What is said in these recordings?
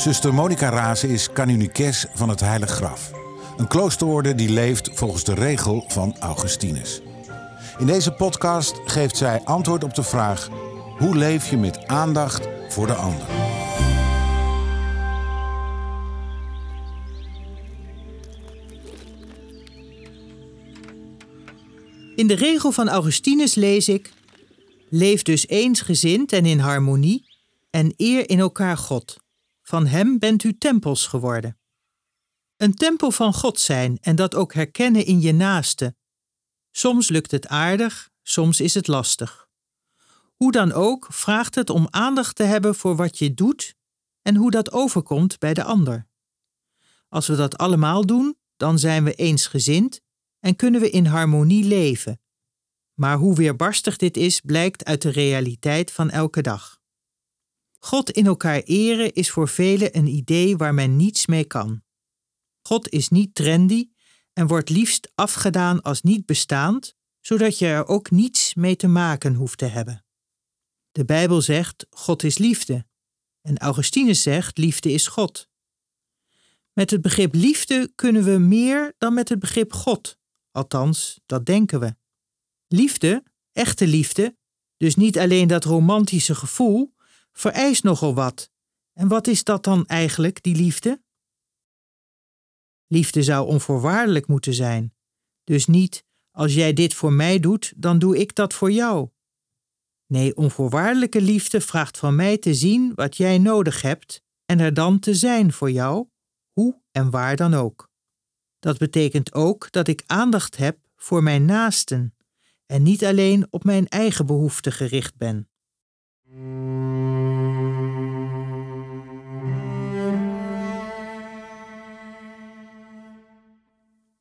Zuster Monica Razen is canonicus van het Heilig Graf. Een kloosterorde die leeft volgens de regel van Augustinus. In deze podcast geeft zij antwoord op de vraag: hoe leef je met aandacht voor de ander? In de regel van Augustinus lees ik: Leef dus eensgezind en in harmonie en eer in elkaar God. Van Hem bent u tempels geworden. Een tempel van God zijn en dat ook herkennen in je naaste. Soms lukt het aardig, soms is het lastig. Hoe dan ook, vraagt het om aandacht te hebben voor wat je doet en hoe dat overkomt bij de ander. Als we dat allemaal doen, dan zijn we eensgezind en kunnen we in harmonie leven. Maar hoe weerbarstig dit is, blijkt uit de realiteit van elke dag. God in elkaar eren is voor velen een idee waar men niets mee kan. God is niet trendy en wordt liefst afgedaan als niet bestaand, zodat je er ook niets mee te maken hoeft te hebben. De Bijbel zegt: God is liefde. En Augustinus zegt: liefde is God. Met het begrip liefde kunnen we meer dan met het begrip God, althans, dat denken we. Liefde, echte liefde, dus niet alleen dat romantische gevoel, vereist nogal wat. En wat is dat dan eigenlijk, die liefde? Liefde zou onvoorwaardelijk moeten zijn. Dus niet, als jij dit voor mij doet, dan doe ik dat voor jou. Nee, onvoorwaardelijke liefde vraagt van mij te zien wat jij nodig hebt en er dan te zijn voor jou, hoe en waar dan ook. Dat betekent ook dat ik aandacht heb voor mijn naasten en niet alleen op mijn eigen behoeften gericht ben.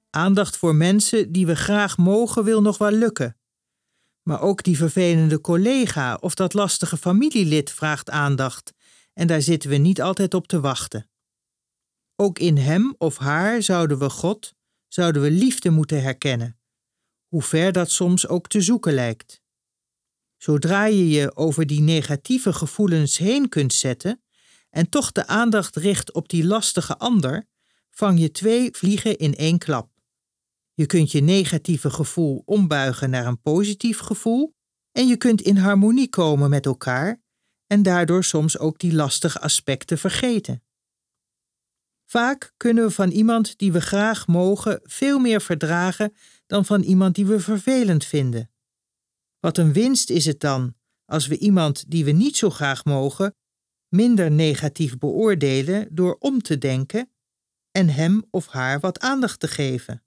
Aandacht voor mensen die we graag mogen wil nog wel lukken. Maar ook die vervelende collega of dat lastige familielid vraagt aandacht en daar zitten we niet altijd op te wachten. Ook in hem of haar zouden we God, zouden we liefde moeten herkennen, hoe ver dat soms ook te zoeken lijkt. Zodra je je over die negatieve gevoelens heen kunt zetten en toch de aandacht richt op die lastige ander, vang je twee vliegen in één klap. Je kunt je negatieve gevoel ombuigen naar een positief gevoel en je kunt in harmonie komen met elkaar en daardoor soms ook die lastige aspecten vergeten. Vaak kunnen we van iemand die we graag mogen veel meer verdragen dan van iemand die we vervelend vinden. Wat een winst is het dan als we iemand die we niet zo graag mogen minder negatief beoordelen door om te denken en hem of haar wat aandacht te geven.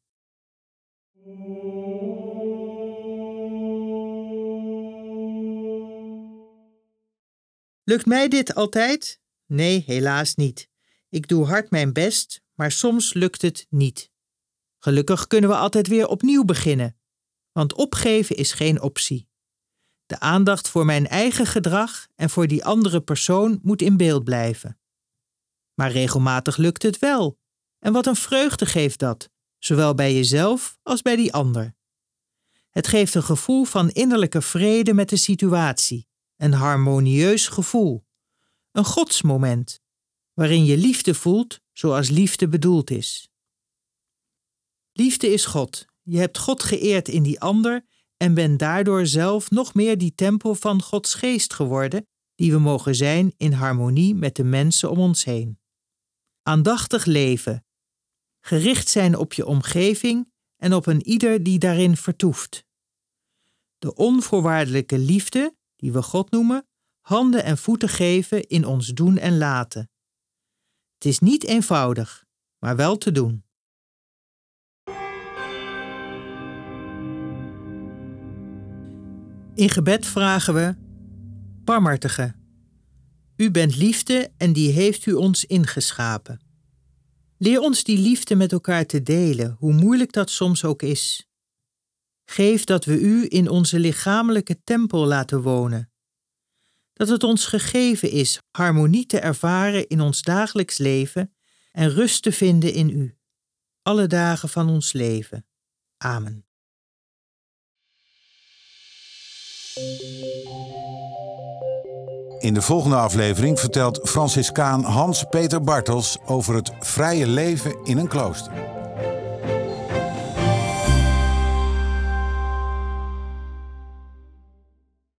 Lukt mij dit altijd? Nee, helaas niet. Ik doe hard mijn best, maar soms lukt het niet. Gelukkig kunnen we altijd weer opnieuw beginnen, want opgeven is geen optie. De aandacht voor mijn eigen gedrag en voor die andere persoon moet in beeld blijven. Maar regelmatig lukt het wel. En wat een vreugde geeft dat, zowel bij jezelf als bij die ander. Het geeft een gevoel van innerlijke vrede met de situatie, een harmonieus gevoel, een godsmoment, waarin je liefde voelt zoals liefde bedoeld is. Liefde is God. Je hebt God geëerd in die ander en bent daardoor zelf nog meer die tempel van Gods geest geworden, die we mogen zijn in harmonie met de mensen om ons heen. Aandachtig leven, gericht zijn op je omgeving en op een ieder die daarin vertoeft. De onvoorwaardelijke liefde, die we God noemen, handen en voeten geven in ons doen en laten. Het is niet eenvoudig, maar wel te doen. In gebed vragen we: Barmhartige, U bent liefde en die heeft u ons ingeschapen. Leer ons die liefde met elkaar te delen, hoe moeilijk dat soms ook is. Geef dat we u in onze lichamelijke tempel laten wonen. Dat het ons gegeven is harmonie te ervaren in ons dagelijks leven en rust te vinden in u, alle dagen van ons leven. Amen. In de volgende aflevering vertelt Franciscaan Hans-Peter Bartels over het vrije leven in een klooster.